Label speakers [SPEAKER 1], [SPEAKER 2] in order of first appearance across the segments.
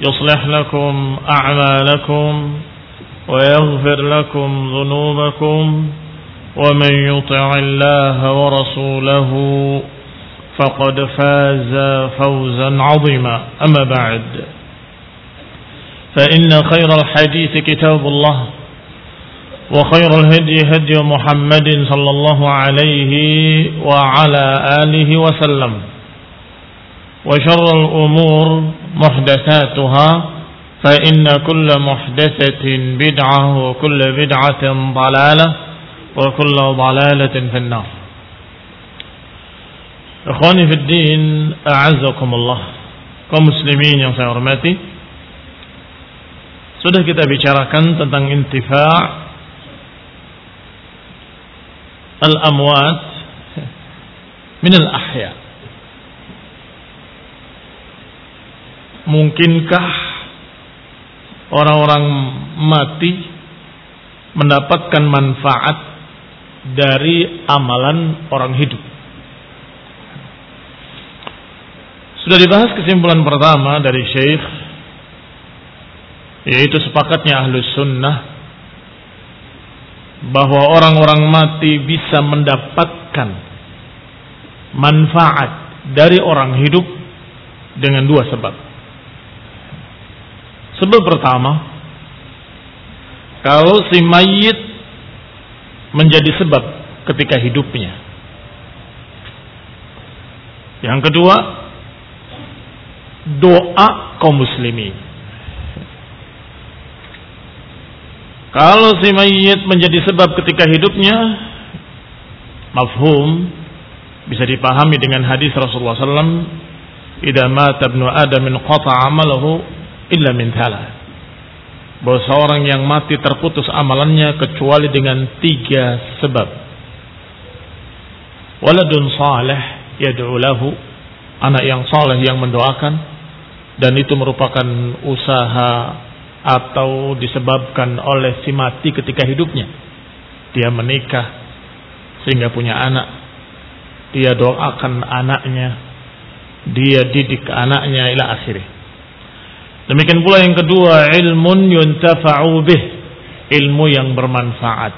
[SPEAKER 1] يصلح لكم أعمالكم ويغفر لكم ذنوبكم ومن يطع الله ورسوله فقد فاز فوزا عظيما. أما بعد فإن خير الحديث كتاب الله وخير الهدي هدي محمد صلى الله عليه وعلى آله وسلم وشر الأمور محدثاتها فإن كل محدثة بدعة وكل بدعة ضلالة وكل ضلالة في النار. إخواني في الدين أعزكم الله. كمسلمين يا سيارماتي Sudah kita bicarakan tentang intifa' al-amwat min al-ahya' Mungkinkah orang-orang mati mendapatkan manfaat dari amalan orang hidup? Sudah dibahas kesimpulan pertama dari Syekh yaitu sepakatnya ahlus sunnah bahwa orang-orang mati bisa mendapatkan manfaat dari orang hidup dengan dua sebab. Sebab pertama, kalau si mayit menjadi sebab ketika hidupnya. Yang kedua, doa kaum muslimin. Kalau si mayit menjadi sebab ketika hidupnya, mafhum bisa dipahami dengan hadis Rasulullah SAW, "Idza mata ibnu Adam qata 'amaluhu illa min thalah. Bahwa seorang yang mati terputus amalannya kecuali dengan tiga sebab. Waladun saleh yad'u lahu, anak yang saleh yang mendoakan dan itu merupakan usaha atau disebabkan oleh si mati ketika hidupnya. Dia menikah sehingga punya anak. Dia doakan anaknya. Dia didik anaknya ila akhirnya. Demikian pula yang kedua, ilmun yuntafa'u bih. Ilmu yang bermanfaat.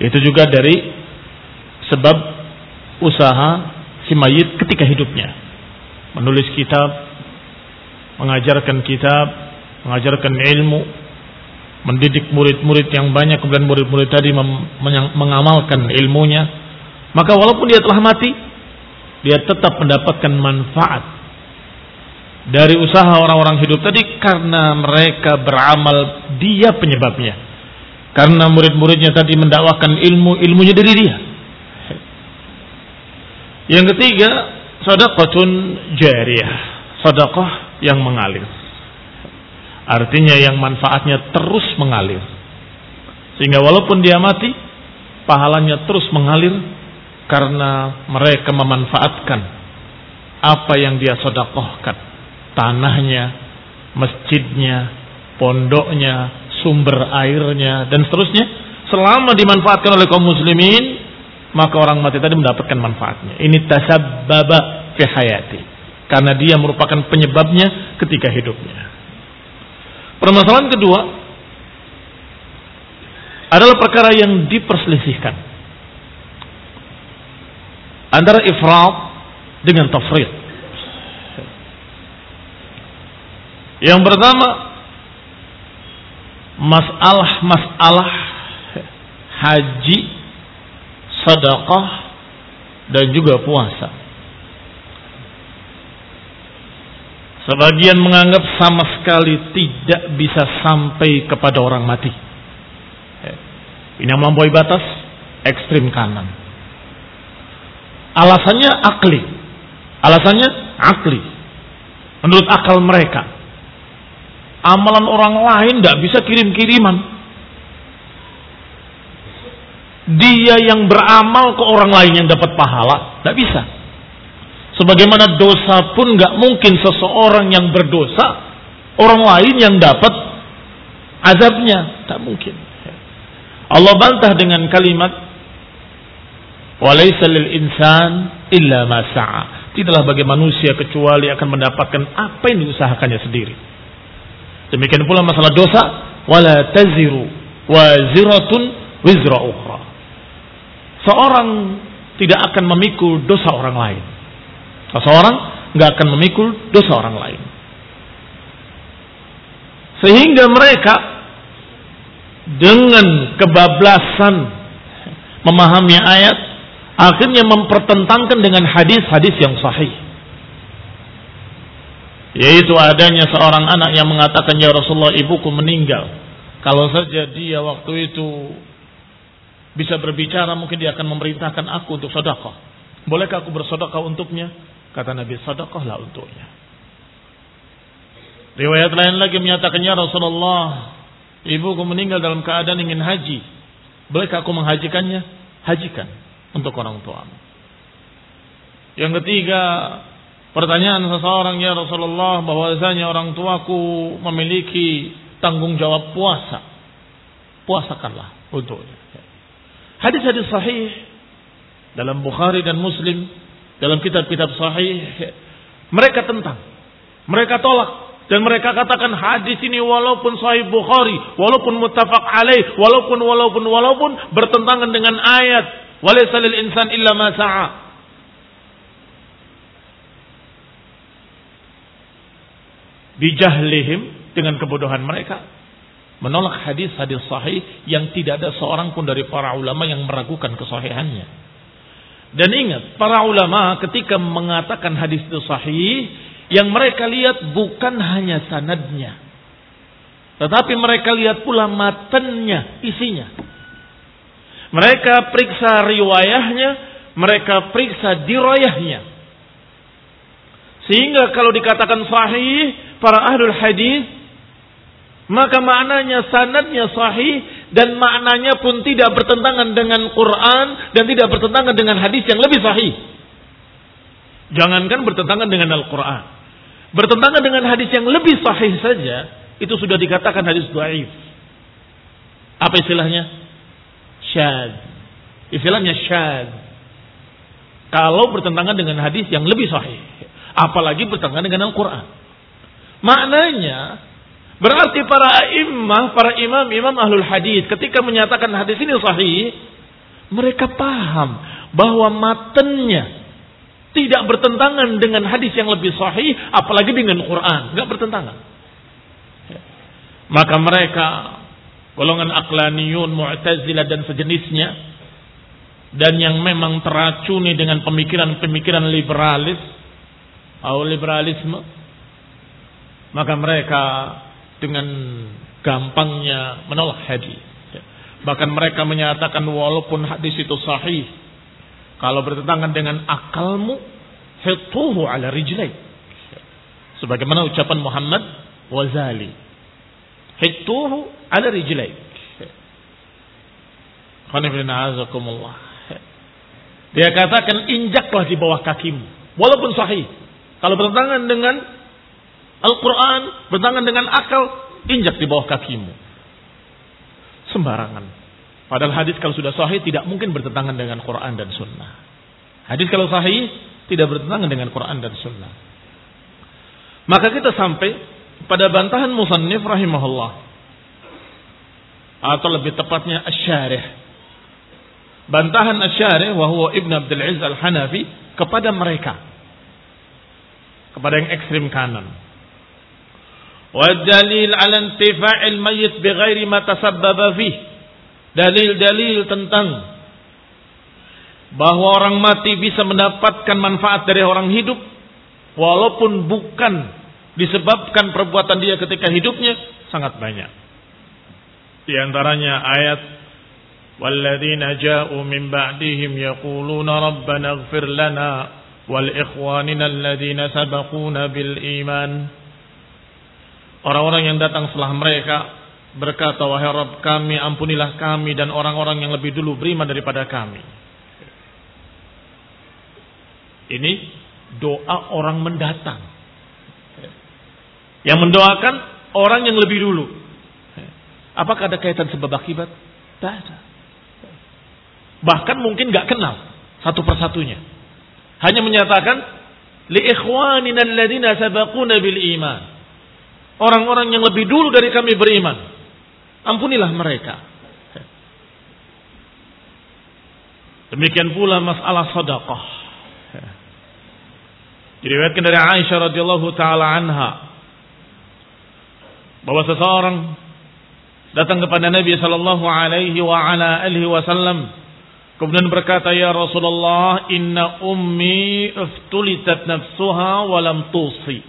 [SPEAKER 1] Itu juga dari sebab usaha si mayit ketika hidupnya. Menulis kitab, mengajarkan kitab, mengajarkan ilmu, mendidik murid-murid yang banyak, kemudian murid-murid tadi mengamalkan ilmunya. Maka walaupun dia telah mati, dia tetap mendapatkan manfaat dari usaha orang-orang hidup tadi karena mereka beramal dia penyebabnya. Karena murid-muridnya tadi mendakwakan ilmu, ilmunya dari dia. Yang ketiga, sadaqatun jariyah. Sadaqah yang mengalir. Artinya yang manfaatnya terus mengalir. Sehingga walaupun dia mati, pahalanya terus mengalir karena mereka memanfaatkan apa yang dia sedekahkan tanahnya, masjidnya, pondoknya, sumber airnya dan seterusnya selama dimanfaatkan oleh kaum muslimin maka orang mati tadi mendapatkan manfaatnya. Ini tasabbaba fi hayati. Karena dia merupakan penyebabnya ketika hidupnya. Permasalahan kedua adalah perkara yang diperselisihkan antara ifrat dengan tafrid. Yang pertama masalah-masalah haji, sedekah dan juga puasa. Sebagian menganggap sama sekali tidak bisa sampai kepada orang mati. Ini yang melampaui batas ekstrim kanan. Alasannya akli. Alasannya akli. Menurut akal mereka Amalan orang lain tidak bisa kirim-kiriman. Dia yang beramal ke orang lain yang dapat pahala, tidak bisa. Sebagaimana dosa pun nggak mungkin seseorang yang berdosa, orang lain yang dapat azabnya, tak mungkin. Allah bantah dengan kalimat Walaysa lil insan illa ma sa'a. Tidaklah bagi manusia kecuali akan mendapatkan apa yang diusahakannya sendiri. Demikian pula masalah dosa, wala taziru waziratun wizra ukhra. Seorang tidak akan memikul dosa orang lain. Seseorang nggak akan memikul dosa orang lain. Sehingga mereka dengan kebablasan memahami ayat akhirnya mempertentangkan dengan hadis-hadis yang sahih. Yaitu adanya seorang anak yang mengatakan ya Rasulullah ibuku meninggal. Kalau saja dia waktu itu bisa berbicara mungkin dia akan memerintahkan aku untuk sedekah. Bolehkah aku bersedekah untuknya? Kata Nabi, sedekahlah untuknya. Riwayat lain lagi menyatakan ya Rasulullah, ibuku meninggal dalam keadaan ingin haji. Bolehkah aku menghajikannya? Hajikan untuk orang tua. Yang ketiga, pertanyaan seseorang ya Rasulullah bahwasanya orang tuaku memiliki tanggung jawab puasa. Puasakanlah untuknya. Hadis-hadis sahih dalam Bukhari dan Muslim, dalam kitab-kitab sahih, mereka tentang, mereka tolak dan mereka katakan hadis ini walaupun sahih Bukhari, walaupun muttafaq alaih, walaupun walaupun walaupun bertentangan dengan ayat Walaysa lil insan illa ma sa'a. Bijahlihim dengan kebodohan mereka menolak hadis-hadis sahih yang tidak ada seorang pun dari para ulama yang meragukan kesahihannya. Dan ingat, para ulama ketika mengatakan hadis itu sahih, yang mereka lihat bukan hanya sanadnya. Tetapi mereka lihat pula matennya, isinya. Mereka periksa riwayahnya, mereka periksa dirayahnya. Sehingga kalau dikatakan sahih para ahlul hadis maka maknanya sanadnya sahih dan maknanya pun tidak bertentangan dengan Quran dan tidak bertentangan dengan hadis yang lebih sahih. Jangankan bertentangan dengan Al-Quran. Bertentangan dengan hadis yang lebih sahih saja, itu sudah dikatakan hadis dhaif. Apa istilahnya? syad. Istilahnya syad. Kalau bertentangan dengan hadis yang lebih sahih. Apalagi bertentangan dengan Al-Quran. Maknanya, berarti para imam, para imam-imam ahlul hadis ketika menyatakan hadis ini sahih, mereka paham bahwa matanya tidak bertentangan dengan hadis yang lebih sahih, apalagi dengan Quran, nggak bertentangan. Maka mereka golongan aklaniyun, mu'tazilah dan sejenisnya dan yang memang teracuni dengan pemikiran-pemikiran liberalis atau liberalisme maka mereka dengan gampangnya menolak hadis bahkan mereka menyatakan walaupun hadis itu sahih kalau bertentangan dengan akalmu hituhu ala rijlaik sebagaimana ucapan Muhammad Wazali hituhu ada rijlaik. Dia katakan injaklah di bawah kakimu. Walaupun sahih. Kalau bertentangan dengan Al-Quran, bertentangan dengan akal, injak di bawah kakimu. Sembarangan. Padahal hadis kalau sudah sahih tidak mungkin bertentangan dengan Quran dan Sunnah. Hadis kalau sahih tidak bertentangan dengan Quran dan Sunnah. Maka kita sampai pada bantahan Musannif rahimahullah atau lebih tepatnya asyarih bantahan asyarih wahwa Ibn Abdul Aziz Al-Hanafi kepada mereka kepada yang ekstrim kanan والدليل على انتفاع الميت بغير ما تسبب فيه dalil-dalil tentang bahwa orang mati bisa mendapatkan manfaat dari orang hidup walaupun bukan disebabkan perbuatan dia ketika hidupnya sangat banyak di antaranya ayat walladzina ja'u min ba'dihim yaquluna rabbana ighfir lana wal ikhwanina alladzina sabaquna bil iman Orang-orang yang datang setelah mereka berkata, Wahai Rabb kami, ampunilah kami dan orang-orang yang lebih dulu beriman daripada kami. Ini doa orang mendatang. Yang mendoakan orang yang lebih dulu. Apakah ada kaitan sebab akibat? Tidak ada. Bahkan mungkin gak kenal satu persatunya. Hanya menyatakan li ikhwanina alladziina sabaquna bil iman. Orang-orang yang lebih dulu dari kami beriman. Ampunilah mereka. Demikian pula masalah sedekah. Diriwayatkan dari Aisyah radhiyallahu taala anha bahwa seseorang datang kepada Nabi sallallahu alaihi wa ala alihi wasallam kemudian berkata ya Rasulullah inna ummi iftulitat nafsuha wa lam tusi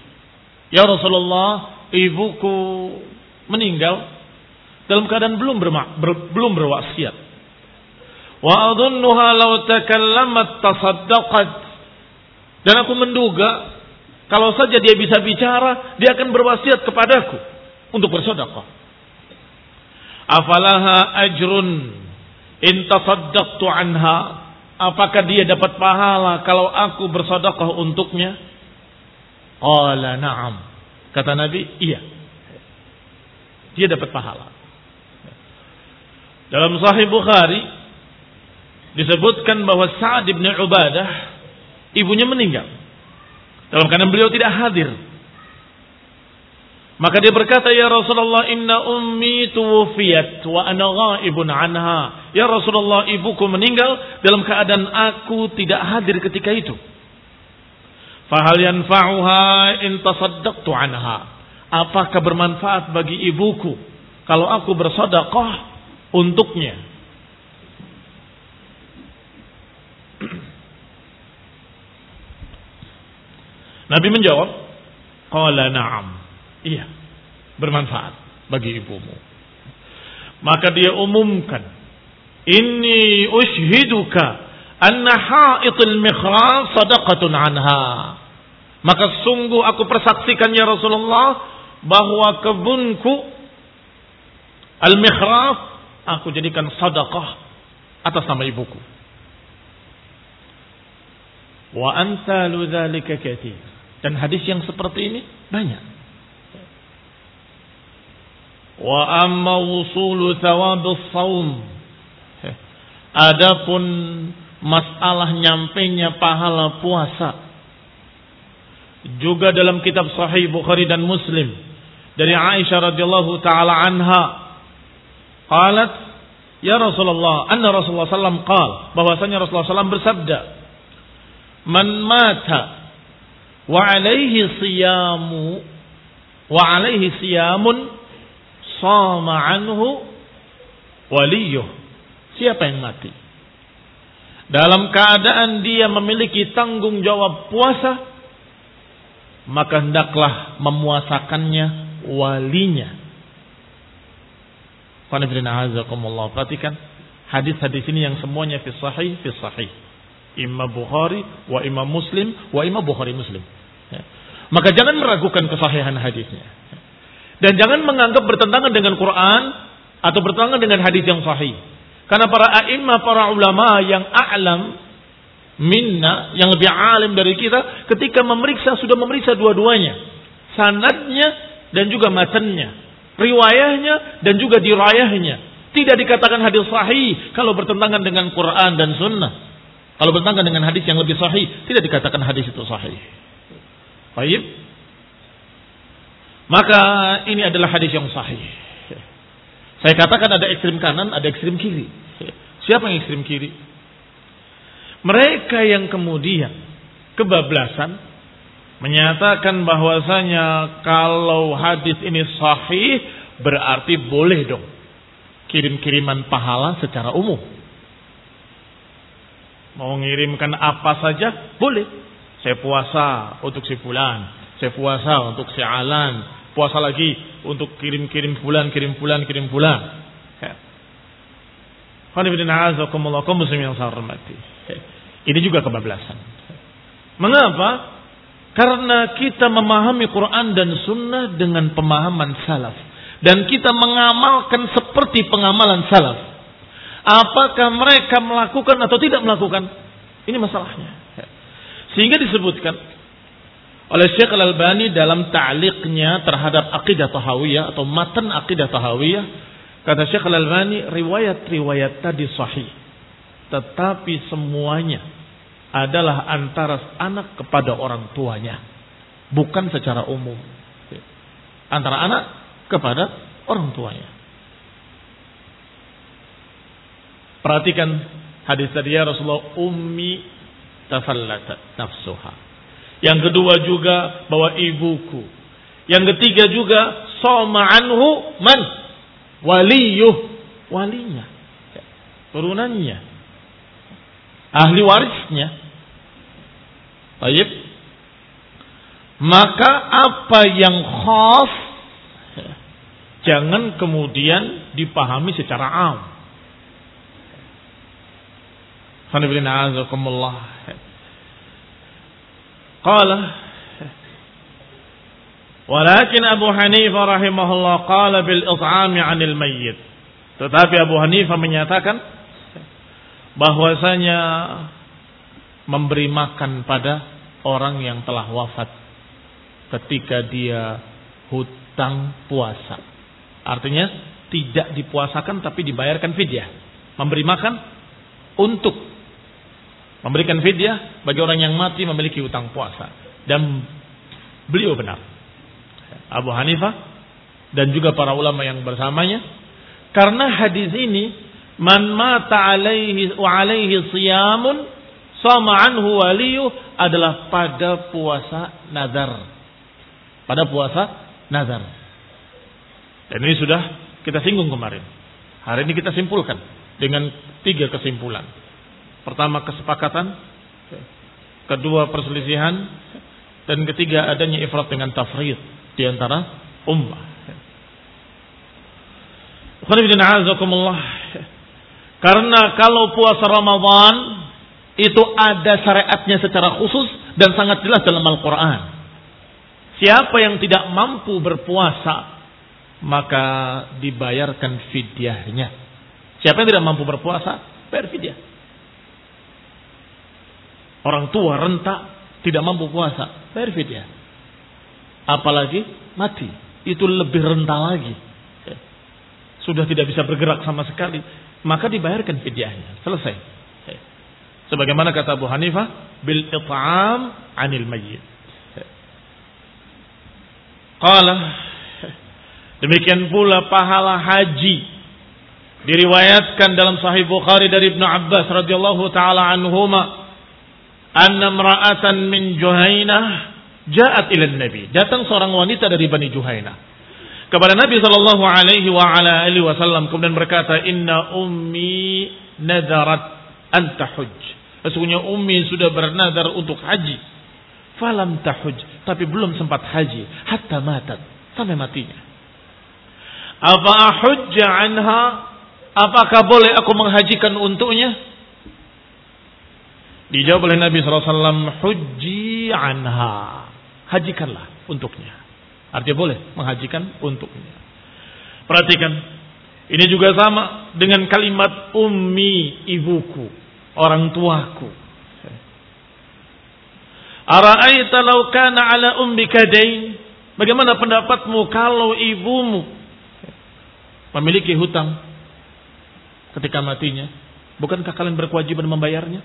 [SPEAKER 1] ya Rasulullah ibuku meninggal dalam keadaan belum bermak, ber, belum berwasiat. Wa adunnuha law takallamat tasaddaqat. Dan aku menduga kalau saja dia bisa bicara dia akan berwasiat kepadaku untuk bersedekah. Afalaha ajrun in tasaddaqtu anha? Apakah dia dapat pahala kalau aku bersedekah untuknya? Qala na'am kata nabi iya dia dapat pahala dalam sahih bukhari disebutkan bahwa Sa'ad bin Ubadah ibunya meninggal dalam keadaan beliau tidak hadir maka dia berkata, Ya Rasulullah, inna ummi tuwufiyat wa ana ghaibun anha. Ya Rasulullah, ibuku meninggal dalam keadaan aku tidak hadir ketika itu. Fahal yanfa'uha in tasaddaqtu anha. Apakah bermanfaat bagi ibuku kalau aku bersedekah untuknya? Nabi menjawab, Qala na'am. Iya, bermanfaat bagi ibumu. Maka dia umumkan, Inni ushiduka anna ha'itul mikhras sadaqatun anha. Maka sungguh aku persaksikan ya Rasulullah bahwa kebunku al-mikhraf aku jadikan sadaqah atas nama ibuku. Wa amsalu dzalika katsir. Dan hadis yang seperti ini banyak. Wa amma wusulu thawabus saum. Adapun masalah nyampainya pahala puasa. Juga dalam kitab Sahih Bukhari dan Muslim dari Aisyah radhiyallahu taala anha qalat ya Rasulullah anna Rasulullah sallam qal bahwasanya Rasulullah sallam bersabda man mata wa alaihi siyamu wa alaihi siyamun sama anhu waliyuh. Siapa yang mati? Dalam keadaan dia memiliki tanggung jawab puasa, maka hendaklah memuasakannya walinya. Perhatikan hadis-hadis ini yang semuanya fi sahih, fi sahih. Imam Bukhari, wa Imam Muslim, wa Imam Bukhari Muslim. Ya. Maka jangan meragukan kesahihan hadisnya. Dan jangan menganggap bertentangan dengan Quran atau bertentangan dengan hadis yang sahih. Karena para a'imah, para ulama yang a'lam minna, yang lebih alim dari kita, ketika memeriksa, sudah memeriksa dua-duanya. Sanadnya dan juga matanya. Riwayahnya dan juga dirayahnya. Tidak dikatakan hadis sahih kalau bertentangan dengan Quran dan sunnah. Kalau bertentangan dengan hadis yang lebih sahih, tidak dikatakan hadis itu sahih. Baik. Maka ini adalah hadis yang sahih. Saya katakan ada ekstrim kanan, ada ekstrim kiri. Siapa yang ekstrim kiri? Mereka yang kemudian kebablasan menyatakan bahwasanya kalau hadis ini sahih berarti boleh dong kirim-kiriman pahala secara umum. Mau ngirimkan apa saja boleh. Saya puasa untuk si fulan, saya puasa untuk si alan, puasa lagi untuk kirim-kirim bulan, kirim bulan, kirim Ini juga kebablasan. Mengapa? Karena kita memahami Quran dan Sunnah dengan pemahaman salaf. Dan kita mengamalkan seperti pengamalan salaf. Apakah mereka melakukan atau tidak melakukan? Ini masalahnya. Sehingga disebutkan oleh Syekh Al-Albani dalam ta'liqnya terhadap akidah tahawiyah atau matan akidah tahawiyah kata Syekh Al-Albani riwayat-riwayat tadi sahih tetapi semuanya adalah antara anak kepada orang tuanya, bukan secara umum. Antara anak kepada orang tuanya. Perhatikan hadis tadi ya Rasulullah ummi tafallata nafsuha. Yang kedua juga bahwa ibuku. Yang ketiga juga soma anhu man waliyuh walinya turunannya ahli warisnya. Baik. Maka apa yang khas jangan kemudian dipahami secara am. Qala Walakin Abu Hanifah rahimahullah qala bil it'ami 'anil mayyit. Tetapi Abu Hanifah menyatakan bahwasanya memberi makan pada orang yang telah wafat ketika dia hutang puasa. Artinya tidak dipuasakan tapi dibayarkan fidyah. Memberi makan untuk memberikan fidyah bagi orang yang mati memiliki hutang puasa. Dan beliau benar. Abu Hanifah dan juga para ulama yang bersamanya karena hadis ini Man mata alaihi wa alaihi siyamun sama anhu waliyu adalah pada puasa nazar. Pada puasa nazar. Dan ini sudah kita singgung kemarin. Hari ini kita simpulkan dengan tiga kesimpulan. Pertama kesepakatan, kedua perselisihan, dan ketiga adanya ifrat dengan tafrid di antara ummah. Karena kalau puasa Ramadan itu ada syariatnya secara khusus dan sangat jelas dalam Al-Quran. Siapa yang tidak mampu berpuasa maka dibayarkan fidyahnya. Siapa yang tidak mampu berpuasa bayar fidyah. Orang tua renta tidak mampu puasa bayar fidyah. Apalagi mati itu lebih renta lagi. Sudah tidak bisa bergerak sama sekali maka dibayarkan fidyahnya. Selesai. Sebagaimana kata Abu Hanifah, bil it'am 'anil mayyit. Qala demikian pula pahala haji diriwayatkan dalam sahih Bukhari dari Ibnu Abbas radhiyallahu taala anhuma anna imra'atan min Juhainah ja'at ila Nabi. Datang seorang wanita dari Bani Juhainah. Kepada Nabi Shallallahu Alaihi wa ala alihi Wasallam kemudian berkata Inna ummi nadarat anta huj sesungguhnya ummi sudah bernadar untuk haji. Falam tahuj tapi belum sempat haji. Hatta matat. Sampai matinya. Apa ahujja anha? Apakah boleh aku menghajikan untuknya? Dijawab oleh Nabi SAW hujji anha hajikanlah untuknya Artinya boleh menghajikan untuknya. Perhatikan. Ini juga sama dengan kalimat ummi ibuku. Orang tuaku. Ara'aita law kana ala ummika dain. Bagaimana pendapatmu kalau ibumu memiliki hutang ketika matinya? Bukankah kalian berkewajiban membayarnya?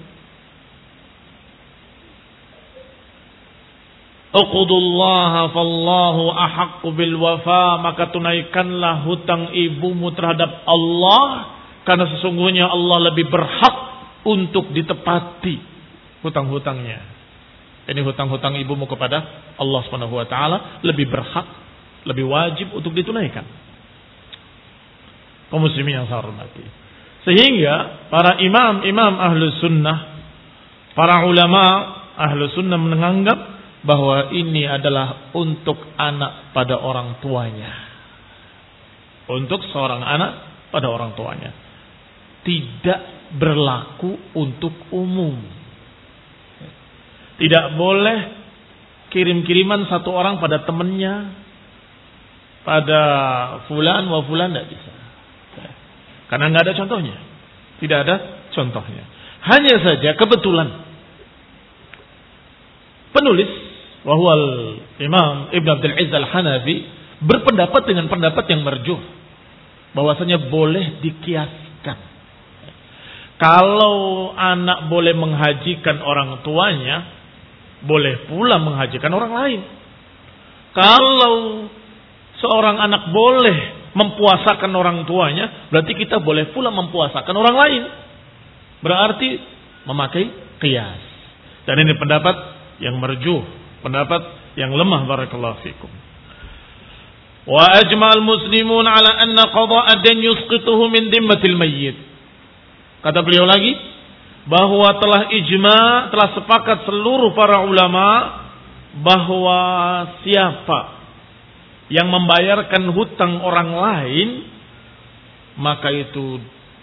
[SPEAKER 1] Uqudullaha fallahu ahaqqu bil wafa maka tunaikanlah hutang ibumu terhadap Allah karena sesungguhnya Allah lebih berhak untuk ditepati hutang-hutangnya. Ini hutang-hutang ibumu kepada Allah Subhanahu wa taala lebih berhak, lebih wajib untuk ditunaikan. Kaum muslimin yang saya hormati. Sehingga para imam-imam ahlu sunnah, para ulama ahlu sunnah menganggap bahwa ini adalah untuk anak pada orang tuanya. Untuk seorang anak pada orang tuanya. Tidak berlaku untuk umum. Tidak boleh kirim-kiriman satu orang pada temannya, pada fulan wa fulan tidak bisa. Karena nggak ada contohnya. Tidak ada contohnya. Hanya saja kebetulan penulis wahwal Imam Ibn Abdul Aziz Al-Hanafi berpendapat dengan pendapat yang merjuh bahwasanya boleh dikiaskan. Kalau anak boleh menghajikan orang tuanya, boleh pula menghajikan orang lain. Kalau seorang anak boleh mempuasakan orang tuanya, berarti kita boleh pula mempuasakan orang lain. Berarti memakai kias. Dan ini pendapat yang merjuh, pendapat yang lemah barakallahu fikum. Wa ajma'al muslimun ala anna qada'a dan yusqituhu min dimmatil mayyit. Kata beliau lagi, bahwa telah ijma, telah sepakat seluruh para ulama bahwa siapa yang membayarkan hutang orang lain maka itu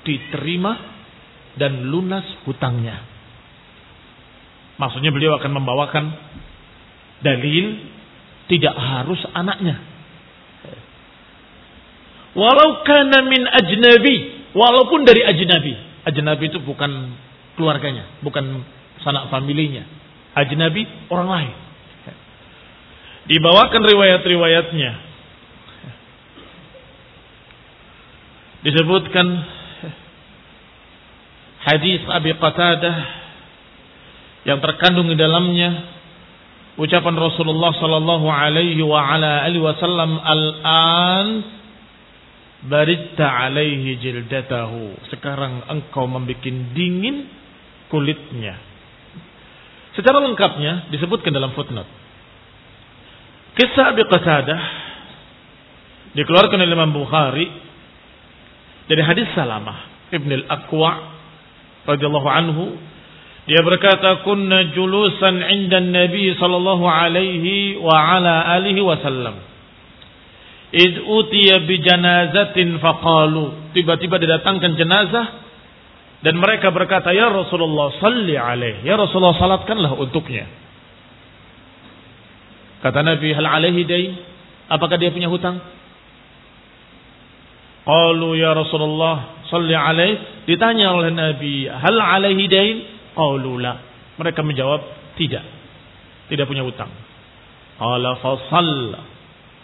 [SPEAKER 1] diterima dan lunas hutangnya. Maksudnya beliau akan membawakan dalil tidak harus anaknya. Walau kana min ajnabi, walaupun dari ajnabi. Ajnabi itu bukan keluarganya, bukan sanak familinya. Ajnabi orang lain. Dibawakan riwayat-riwayatnya. Disebutkan hadis Abi Qatadah yang terkandung di dalamnya ucapan Rasulullah sallallahu alaihi wa ala alihi wasallam al-an baritta alaihi jildatahu sekarang engkau membuat dingin kulitnya. Secara lengkapnya disebutkan dalam footnote. Kisah Abi Qatadah dikeluarkan oleh Imam Bukhari dari hadis Salamah Ibn al-Aqwa radhiyallahu anhu dia berkata kunna julusan 'inda Nabi sallallahu alaihi wa ala alihi wasallam id utiya bi janazatin faqalu tiba-tiba didatangkan jenazah dan mereka berkata, Ya Rasulullah, salli alaih. Ya Rasulullah, salatkanlah untuknya. Kata Nabi, hal alaihi dain? Apakah dia punya hutang? Qalu ya Rasulullah, salli alaih. Ditanya oleh Nabi, hal alaihi dain? Qalu la. Mereka menjawab, tidak. Tidak punya hutang. Qala fasalla.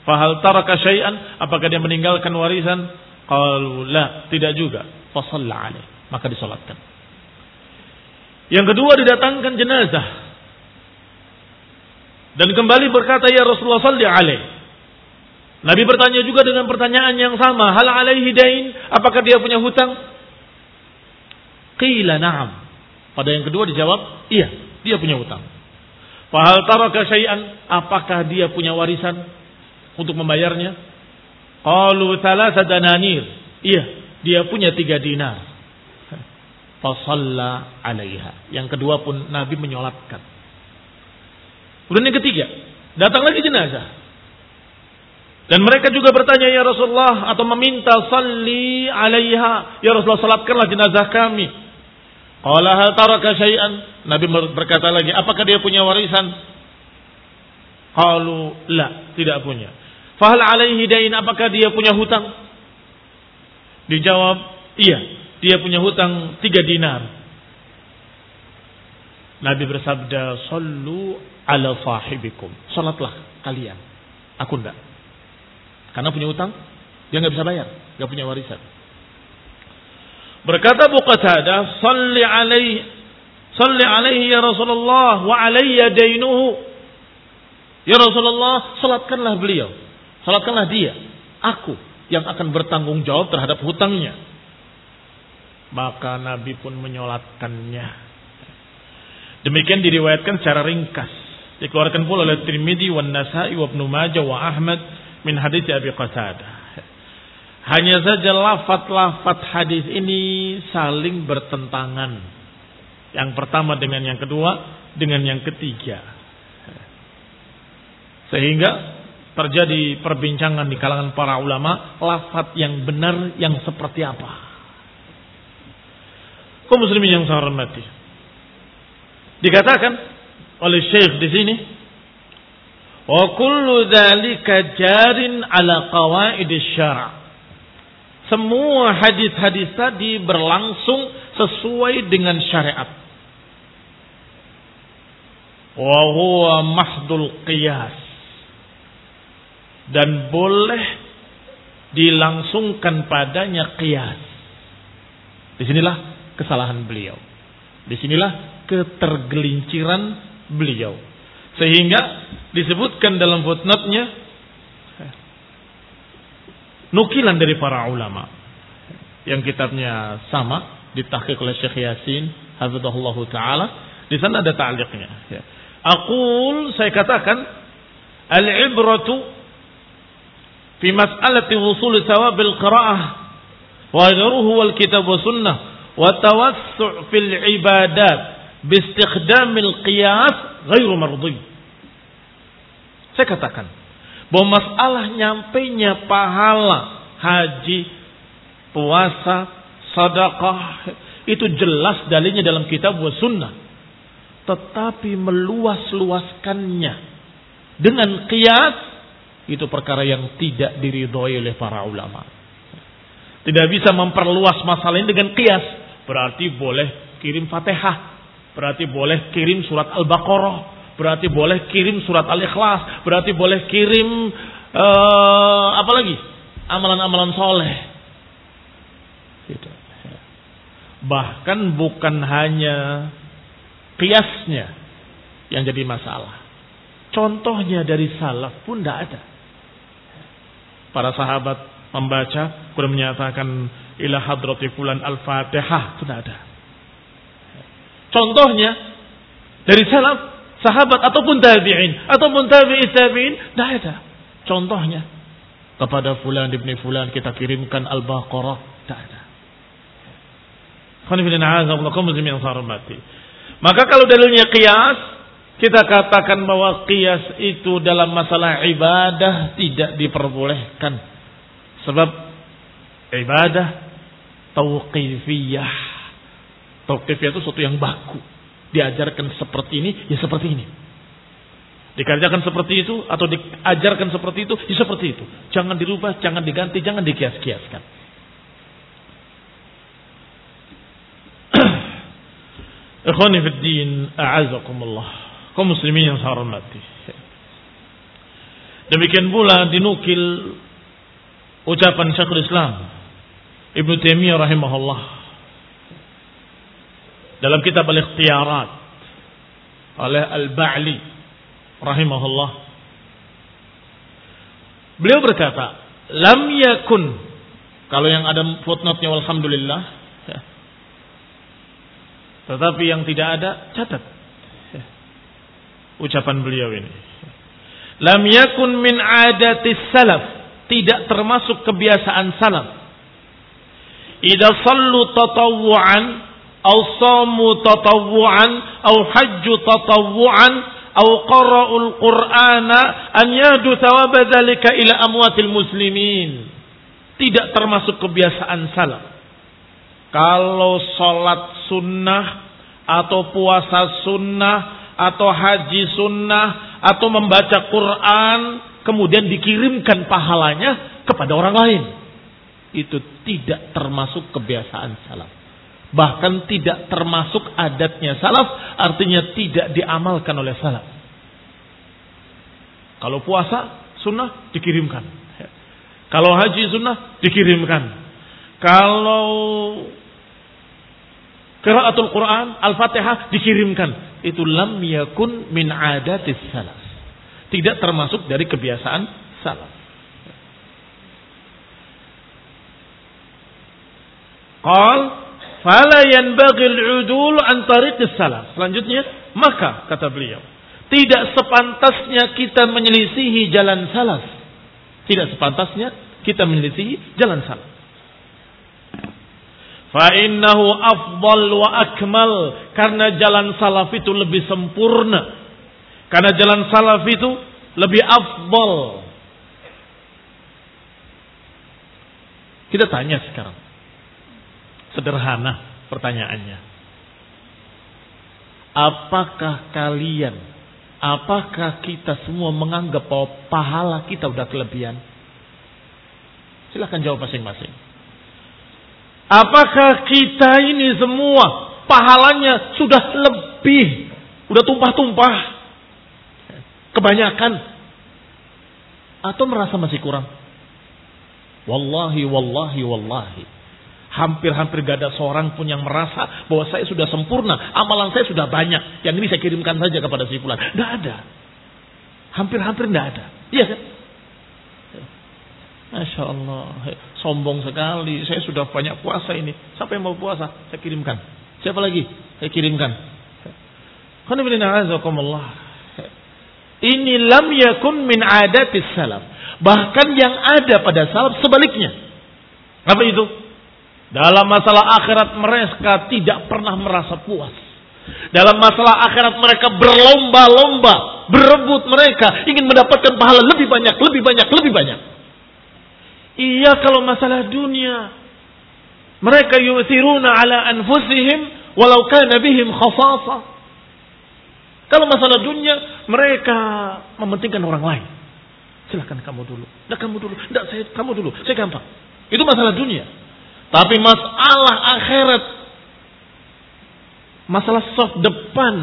[SPEAKER 1] Fahal taraka syai'an? Apakah dia meninggalkan warisan? Qalu la. Tidak juga. Fasalla alaih maka disolatkan. Yang kedua didatangkan jenazah. Dan kembali berkata ya Rasulullah salli alaih. Nabi bertanya juga dengan pertanyaan yang sama. Hal alaihi dain? Apakah dia punya hutang? Qila na'am. Pada yang kedua dijawab, iya, dia punya hutang. Fahal taraka syai'an? Apakah dia punya warisan untuk membayarnya? Qalu thalatha dananir. Iya, dia punya tiga dinar fasalla alaiha. Yang kedua pun Nabi menyolatkan. Kemudian yang ketiga, datang lagi jenazah. Dan mereka juga bertanya ya Rasulullah atau meminta salli alaiha. Ya Rasulullah salatkanlah jenazah kami. Qala hal taraka syai'an? Nabi berkata lagi, apakah dia punya warisan? Qalu la, tidak punya. Fahal alaihi dain, apakah dia punya hutang? Dijawab, iya dia punya hutang tiga dinar. Nabi bersabda, Sallu ala sahibikum. Salatlah kalian. Aku enggak. Karena punya hutang, dia nggak bisa bayar. nggak punya warisan. Berkata Abu Qatadah, Salli alaihi, Salli alaihi ya Rasulullah, wa alayya dainuhu. Ya Rasulullah, salatkanlah beliau. Salatkanlah dia. Aku yang akan bertanggung jawab terhadap hutangnya. Maka Nabi pun menyolatkannya. Demikian diriwayatkan secara ringkas. Dikeluarkan pula oleh Tirmidzi wa Nasa'i Ibnu Majah wa Ahmad min hadis Abi Qatadah. Hanya saja lafat-lafat hadis ini saling bertentangan. Yang pertama dengan yang kedua, dengan yang ketiga. Sehingga terjadi perbincangan di kalangan para ulama, lafat yang benar yang seperti apa kaum muslimin yang saya hormati. Dikatakan oleh Syekh di sini Wa kullu dzalika jarin ala qawaid syara' Semua hadis-hadis tadi berlangsung sesuai dengan syariat. Wa huwa mahdul qiyas. Dan boleh dilangsungkan padanya qiyas. Di sinilah kesalahan beliau. Di sinilah ketergelinciran beliau. Sehingga disebutkan dalam footnote-nya nukilan dari para ulama yang kitabnya sama ditahqiq oleh Syekh Yasin hafizahullah taala di sana ada ta'liqnya ya. Aqul saya katakan al-ibratu fi mas'alati wusul thawab al-qira'ah wa ghayruhu wal kitab wa sunnah wa tawassu' fil ibadat bistikhdamil qiyas ghairu mardi. Saya katakan bahwa masalah nyampainya pahala haji, puasa, sedekah itu jelas dalilnya dalam kitab wa sunnah. Tetapi meluas-luaskannya dengan qiyas itu perkara yang tidak diridhoi oleh para ulama. Tidak bisa memperluas masalah ini dengan qiyas. Berarti boleh kirim Fatihah Berarti boleh kirim surat Al-Baqarah. Berarti boleh kirim surat Al-Ikhlas. Berarti boleh kirim uh, apa lagi? Amalan-amalan soleh. Gitu. Bahkan bukan hanya kiasnya yang jadi masalah. Contohnya dari salaf pun tidak ada. Para sahabat membaca, kemudian menyatakan ilah hadrati fulan al-fatihah, itu tidak ada. Contohnya dari salaf, sahabat ataupun tabi'in ataupun tabi'i tabi'in tidak ada. Contohnya kepada fulan ibni fulan kita kirimkan al-baqarah tidak ada. Maka kalau dalilnya qiyas, kita katakan bahwa qiyas itu dalam masalah ibadah tidak diperbolehkan. Sebab ibadah tauqifiyah Tauqifiyah itu sesuatu yang baku. Diajarkan seperti ini, ya seperti ini. Dikerjakan seperti itu atau diajarkan seperti itu, ya seperti itu. Jangan dirubah, jangan diganti, jangan dikias-kiaskan. Ikhwani fi din, a'azakumullah. Kaum muslimin yang saya hormati. Demikian pula dinukil ucapan Syekhul Islam Ibnu Taimiyah rahimahullah dalam kitab Al-Ikhtiyarat oleh Al-Ba'li rahimahullah. Beliau berkata, "Lam yakun" kalau yang ada footnote-nya alhamdulillah ya. Tetapi yang tidak ada catat. Ya. Ucapan beliau ini. Lam yakun min adatis salaf, tidak termasuk kebiasaan salaf. Idza sallu tatawwu'an أو shamu تطوعا أو hajju تطوعا أو qara'ul القرآن أن yadu ثواب ذلك إلى أموات المسلمين tidak termasuk kebiasaan salaf. Kalau salat sunnah atau puasa sunnah atau haji sunnah atau membaca Quran kemudian dikirimkan pahalanya kepada orang lain. Itu tidak termasuk kebiasaan salaf. Bahkan tidak termasuk adatnya salaf, artinya tidak diamalkan oleh salaf. Kalau puasa, sunnah dikirimkan. Kalau haji sunnah dikirimkan. Kalau Qiraatul Quran, Al-Fatihah dikirimkan. Itu lam yakun min adatis salaf. Tidak termasuk dari kebiasaan salaf. Qal Fala yanbaghil udul an tariqis salaf. Selanjutnya, maka kata beliau, tidak sepantasnya kita menyelisihi jalan salaf. Tidak sepantasnya kita menyelisihi jalan salaf. Fa innahu afdal wa akmal karena jalan salaf itu lebih sempurna. Karena jalan salaf itu lebih afdal. Kita tanya sekarang Sederhana pertanyaannya. Apakah kalian Apakah kita semua menganggap bahwa pahala kita udah kelebihan? Silahkan jawab masing-masing. Apakah kita ini semua pahalanya sudah lebih, udah tumpah-tumpah, kebanyakan, atau merasa masih kurang? Wallahi, wallahi, wallahi. Hampir-hampir gak ada seorang pun yang merasa bahwa saya sudah sempurna, amalan saya sudah banyak. Yang ini saya kirimkan saja kepada si fulan. Tidak ada. Hampir-hampir tidak ada. Iya kan? Masya Allah. Sombong sekali. Saya sudah banyak puasa ini. Siapa yang mau puasa? Saya kirimkan. Siapa lagi? Saya kirimkan. Ini lam yakun min adatis salaf. Bahkan yang ada pada salaf sebaliknya. Apa itu? Dalam masalah akhirat mereka tidak pernah merasa puas. Dalam masalah akhirat mereka berlomba-lomba, berebut mereka ingin mendapatkan pahala lebih banyak, lebih banyak, lebih banyak. Iya kalau masalah dunia, mereka yu'thiruna ala anfusihim walau kana bihim khasasa. Kalau masalah dunia, mereka mementingkan orang lain. Silahkan kamu dulu. Tidak kamu dulu. Tidak saya kamu dulu. Saya gampang. Itu masalah dunia. Tapi masalah akhirat, masalah soft depan,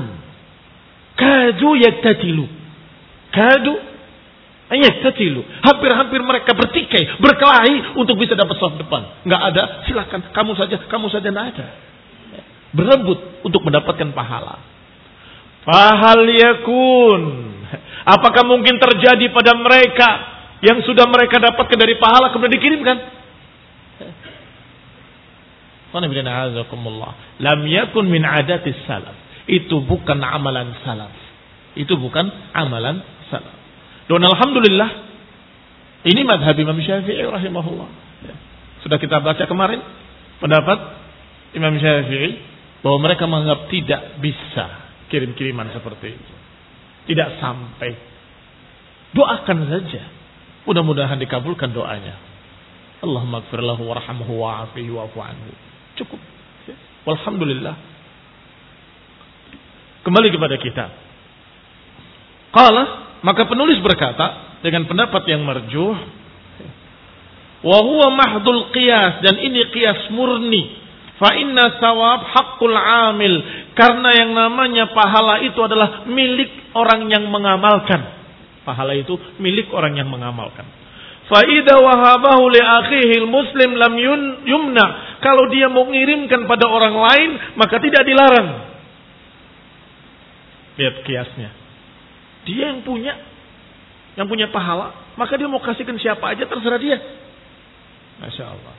[SPEAKER 1] kadu yaktatilu. Kadu yaktatilu. Hampir-hampir mereka bertikai, berkelahi untuk bisa dapat soft depan. Enggak ada, silakan kamu saja, kamu saja enggak ada. Berebut untuk mendapatkan pahala. Fahal yakun. Apakah mungkin terjadi pada mereka yang sudah mereka dapatkan dari pahala kemudian dikirimkan? Lam yakun min adatis salaf. Itu bukan amalan salaf. Itu bukan amalan salaf. Dan alhamdulillah ini madhab Imam Syafi'i rahimahullah. Ya. Sudah kita baca kemarin pendapat Imam Syafi'i bahwa mereka menganggap tidak bisa kirim-kiriman seperti itu. Tidak sampai. Doakan saja. Mudah-mudahan dikabulkan doanya. Allahumma gfir lahu warhamhu wa'afihi wa'fu anhu. Cukup. Alhamdulillah. Kembali kepada kita. Qala, maka penulis berkata dengan pendapat yang marjuh, wa huwa mahdul qiyas dan ini qiyas murni. Fa inna sawab haqqul amil karena yang namanya pahala itu adalah milik orang yang mengamalkan. Pahala itu milik orang yang mengamalkan. Faida wahabahu li akhihi muslim lam yumna. Kalau dia mau mengirimkan pada orang lain, maka tidak dilarang. Lihat kiasnya. Dia yang punya, yang punya pahala, maka dia mau kasihkan siapa aja terserah dia. Masya Allah.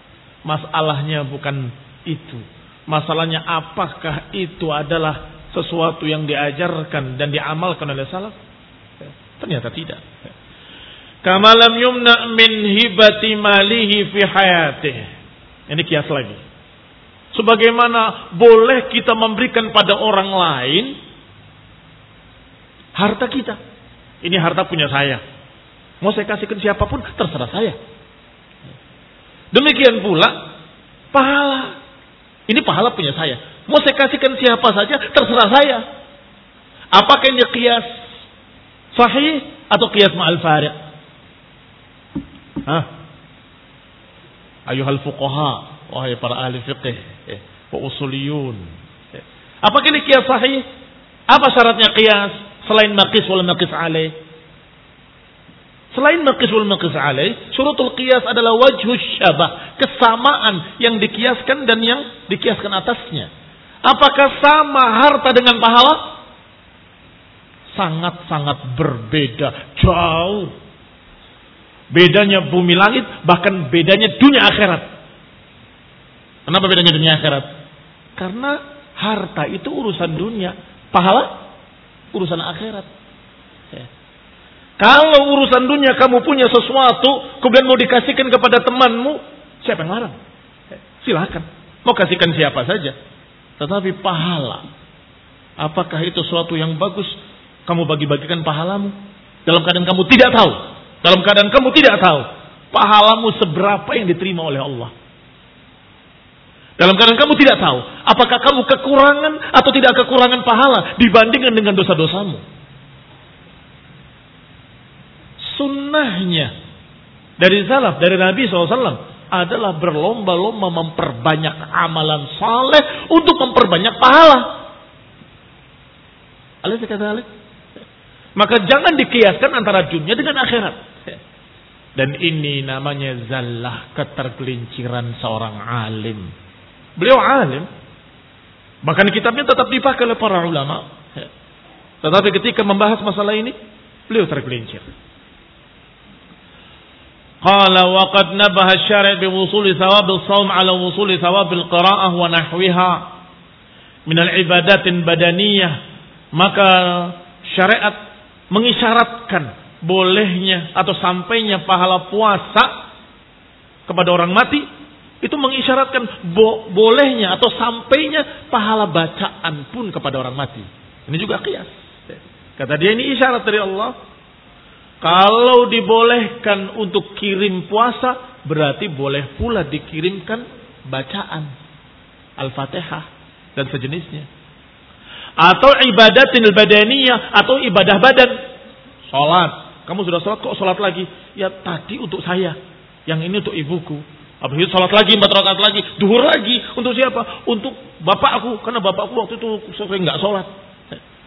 [SPEAKER 1] Masalahnya bukan itu. Masalahnya apakah itu adalah sesuatu yang diajarkan dan diamalkan oleh salaf? Ternyata tidak. Kama lam yumna min hibati malihi fi hayatih. Ini kias lagi. Sebagaimana boleh kita memberikan pada orang lain harta kita. Ini harta punya saya. Mau saya kasihkan siapa pun terserah saya. Demikian pula pahala. Ini pahala punya saya. Mau saya kasihkan siapa saja terserah saya. Apakah ini kias sahih atau kias ma'al fariq? Hah? Ayuhal fuqaha, wahai para ahli fiqih, eh, wa usuliyun. Eh. Apakah ini kias sahih? Apa syaratnya kias selain maqis wal maqis alaih? Selain maqis wal maqis alaih, syurutul qiyas adalah wajhus syabah, kesamaan yang dikiaskan dan yang dikiaskan atasnya. Apakah sama harta dengan pahala? Sangat-sangat berbeda, jauh Bedanya bumi langit, bahkan bedanya dunia akhirat. Kenapa bedanya dunia akhirat? Karena harta itu urusan dunia, pahala urusan akhirat. Ya. Kalau urusan dunia kamu punya sesuatu, kemudian mau dikasihkan kepada temanmu, siapa yang larang? Ya. Silahkan. Mau kasihkan siapa saja. Tetapi pahala, apakah itu sesuatu yang bagus? Kamu bagi-bagikan pahalamu dalam keadaan kamu tidak tahu dalam keadaan kamu tidak tahu pahalamu seberapa yang diterima oleh Allah. Dalam keadaan kamu tidak tahu apakah kamu kekurangan atau tidak kekurangan pahala dibandingkan dengan dosa-dosamu. sunnahnya dari salaf, dari Nabi SAW adalah berlomba-lomba memperbanyak amalan saleh untuk memperbanyak pahala. Alih kata Maka jangan dikiaskan antara dunia dengan akhirat. Dan ini namanya zallah ketergelinciran seorang alim. Beliau alim. Bahkan kitabnya tetap dipakai oleh para ulama. Tetapi ketika membahas masalah ini, beliau tergelincir. Qala wa qad nabaha syari' bi wusuli thawab as-shaum ala wusuli thawab al-qira'ah wa nahwiha min al-ibadat badaniyah maka syariat mengisyaratkan bolehnya atau sampainya pahala puasa kepada orang mati itu mengisyaratkan bo bolehnya atau sampainya pahala bacaan pun kepada orang mati. Ini juga kias. Kata dia ini isyarat dari Allah. Kalau dibolehkan untuk kirim puasa, berarti boleh pula dikirimkan bacaan Al-Fatihah dan sejenisnya. Atau ibadatil badaniyah atau ibadah badan. Salat. Kamu sudah salat kok salat lagi? Ya tadi untuk saya. Yang ini untuk ibuku. Habis itu salat lagi, empat rakaat lagi, duhur lagi. Untuk siapa? Untuk bapakku. Karena bapakku waktu itu sering nggak sholat.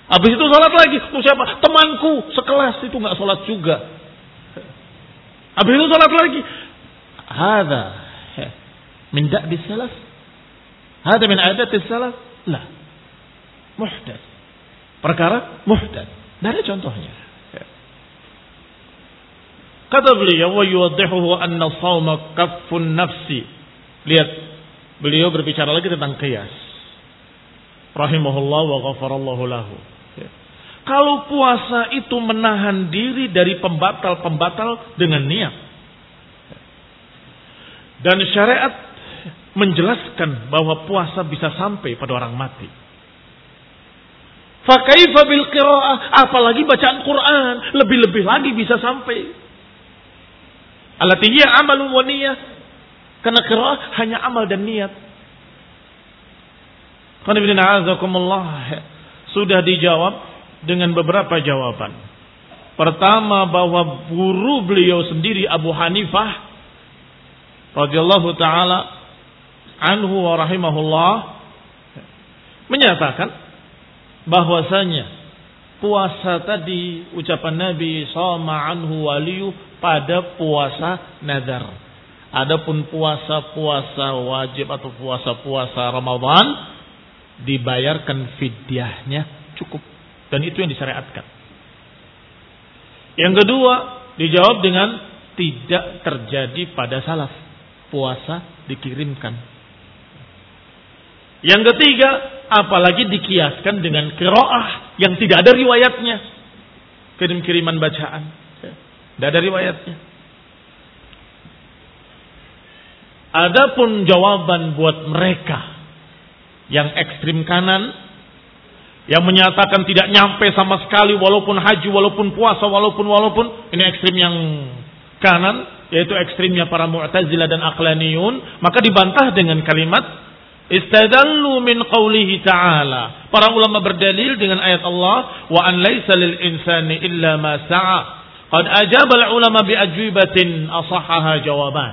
[SPEAKER 1] Habis itu sholat lagi. Untuk siapa? Temanku sekelas itu nggak sholat juga. Habis itu sholat lagi. Hada min da'bi salaf. Hada min adat salaf. Lah. Muhdad. Perkara muhdad. Dari contohnya. Kata beliau, wa yuwaddihuhu anna sawma kaffun nafsi. Lihat, beliau berbicara lagi tentang kias. Rahimahullah wa ghafarallahu lahu. Kalau puasa itu menahan diri dari pembatal-pembatal dengan niat. Dan syariat menjelaskan bahwa puasa bisa sampai pada orang mati. Fakaifa bil qiraah, apalagi bacaan Quran, lebih-lebih lagi bisa sampai. Alatihya amalun wa niyah. Karena qiraah hanya amal dan niat. Sudah dijawab dengan beberapa jawaban. Pertama bahwa guru beliau sendiri Abu Hanifah radhiyallahu taala anhu wa rahimahullah menyatakan bahwasanya puasa tadi ucapan Nabi sama anhu waliyu pada puasa nazar. Adapun puasa-puasa wajib atau puasa-puasa Ramadan dibayarkan fidyahnya cukup dan itu yang disyariatkan. Yang kedua, dijawab dengan tidak terjadi pada salaf. Puasa dikirimkan. Yang ketiga, apalagi dikiaskan dengan kiroah yang tidak ada riwayatnya. Kirim-kiriman bacaan. Tidak ada riwayatnya. Adapun jawaban buat mereka yang ekstrim kanan yang menyatakan tidak nyampe sama sekali walaupun haji, walaupun puasa, walaupun walaupun ini ekstrim yang kanan, yaitu ekstrimnya para Mu'tazilah dan Aqlaniyun, maka dibantah dengan kalimat istadallu min qawlihi ta'ala. Para ulama berdalil dengan ayat Allah, wa an laisa lil insani illa ma sa'a. Qad ajaba al ulama bi ajwibatin asahaha jawaban.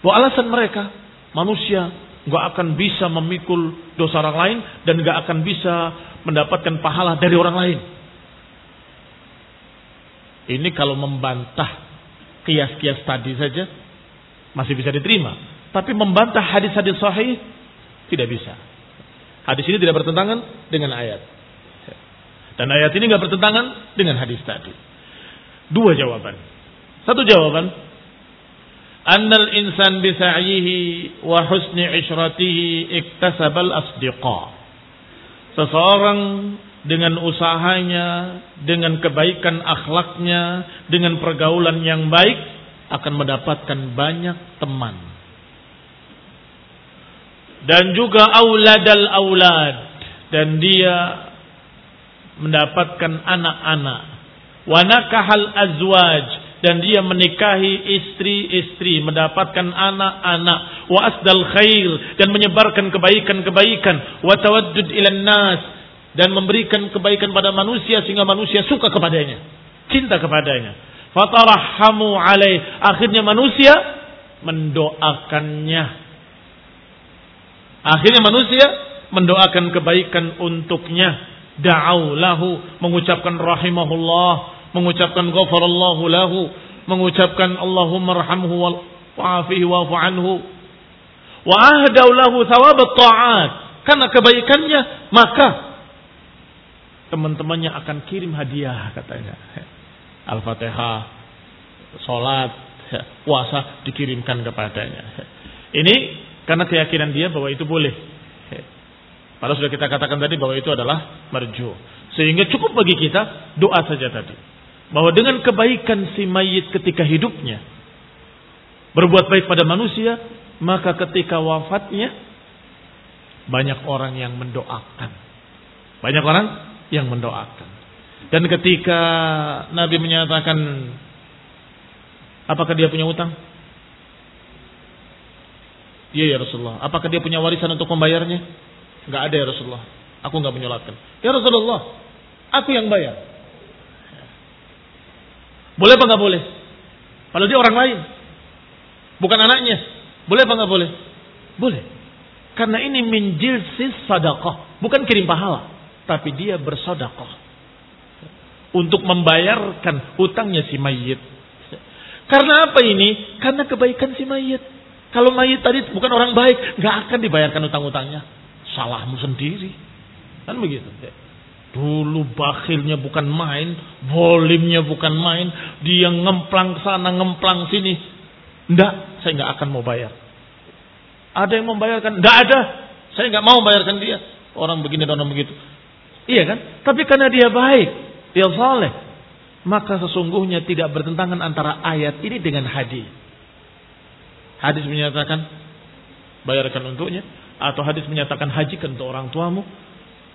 [SPEAKER 1] Bahwa alasan mereka manusia nggak akan bisa memikul dosa orang lain dan nggak akan bisa mendapatkan pahala dari orang lain. Ini kalau membantah kias-kias tadi saja masih bisa diterima. Tapi membantah hadis-hadis sahih tidak bisa. Hadis ini tidak bertentangan dengan ayat. Dan ayat ini nggak bertentangan dengan hadis tadi. Dua jawaban. Satu jawaban, annal insan bisa'yihi wa husni ishratihi iktasabal asdiqa. Seseorang dengan usahanya, dengan kebaikan akhlaknya, dengan pergaulan yang baik akan mendapatkan banyak teman. Dan juga auladal aulad dan dia mendapatkan anak-anak. Wa nakahal azwaj dan dia menikahi istri-istri, mendapatkan anak-anak, wa asdal khair dan menyebarkan kebaikan-kebaikan, wa tawaddud ilan nas dan memberikan kebaikan pada manusia sehingga manusia suka kepadanya, cinta kepadanya. Fatarahamu alaih. Akhirnya manusia mendoakannya. Akhirnya manusia mendoakan kebaikan untuknya. Da'au lahu. Mengucapkan rahimahullah. Mengucapkan ghafarallahu lahu. Mengucapkan Allahumma rahamhu wa'afihi wa'afu anhu. Wa ahdau lahu thawabat ta'at. Karena kebaikannya maka teman-temannya akan kirim hadiah katanya. Al-Fatihah, sholat, puasa dikirimkan kepadanya. Ini karena keyakinan dia bahwa itu boleh. Padahal sudah kita katakan tadi bahwa itu adalah marju. Sehingga cukup bagi kita doa saja tadi. Bahwa dengan kebaikan si mayit ketika hidupnya. Berbuat baik pada manusia. Maka ketika wafatnya. Banyak orang yang mendoakan. Banyak orang yang mendoakan. Dan ketika Nabi menyatakan apakah dia punya utang? Iya ya Rasulullah. Apakah dia punya warisan untuk membayarnya? Enggak ada ya Rasulullah. Aku enggak menyolatkan. Ya Rasulullah, aku yang bayar. Boleh apa enggak boleh? Kalau dia orang lain. Bukan anaknya. Boleh apa enggak boleh? Boleh. Karena ini minjil sis sadaqah. Bukan kirim pahala. Tapi dia bersodakoh untuk membayarkan hutangnya si mayit. Karena apa ini? Karena kebaikan si mayit. Kalau mayit tadi bukan orang baik, nggak akan dibayarkan utang-utangnya. Salahmu sendiri. Kan begitu. Dulu bakhilnya bukan main, volimnya bukan main, dia ngemplang sana, ngemplang sini. Nggak, saya nggak akan mau bayar. Ada yang membayarkan? Nggak ada. Saya nggak mau bayarkan dia. Orang begini dan orang begitu. Iya kan? Tapi karena dia baik, dia saleh, maka sesungguhnya tidak bertentangan antara ayat ini dengan hadis. Hadis menyatakan bayarkan untuknya atau hadis menyatakan hajikan untuk orang tuamu.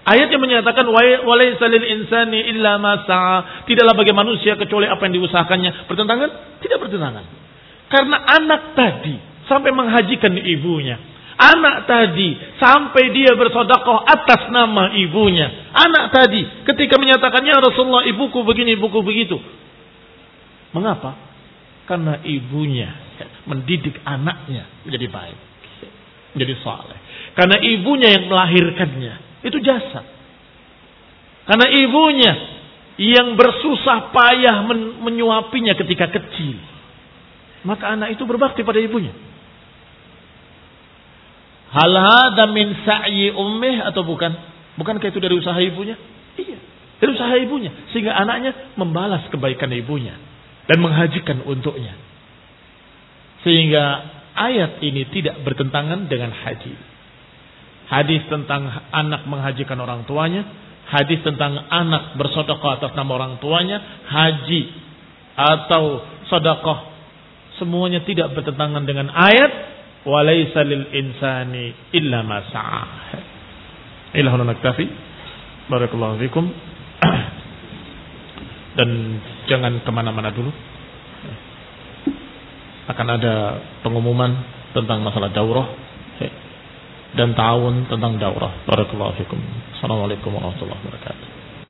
[SPEAKER 1] Ayat yang menyatakan walaisa lil insani illa ma Tidaklah bagi manusia kecuali apa yang diusahakannya. Bertentangan? Tidak bertentangan. Karena anak tadi sampai menghajikan ibunya Anak tadi sampai dia bersodakoh atas nama ibunya. Anak tadi ketika menyatakannya Rasulullah ibuku begini, ibuku begitu. Mengapa? Karena ibunya mendidik anaknya menjadi baik. Menjadi saleh. Karena ibunya yang melahirkannya. Itu jasa. Karena ibunya yang bersusah payah menyuapinya ketika kecil. Maka anak itu berbakti pada ibunya. Hal hada min sa'yi ummih atau bukan? Bukankah itu dari usaha ibunya? Iya, dari usaha ibunya. Sehingga anaknya membalas kebaikan ibunya. Dan menghajikan untuknya. Sehingga ayat ini tidak bertentangan dengan haji. Hadis tentang anak menghajikan orang tuanya. Hadis tentang anak bersodokoh atas nama orang tuanya. Haji atau sodokoh. Semuanya tidak bertentangan dengan ayat walaysa lil insani illa ma sa'a. Ilahuna naktafi. Barakallahu fikum. Dan jangan ke mana-mana dulu. Akan ada pengumuman tentang masalah daurah dan tahun tentang daurah. Barakallahu fikum. Assalamualaikum warahmatullahi wabarakatuh.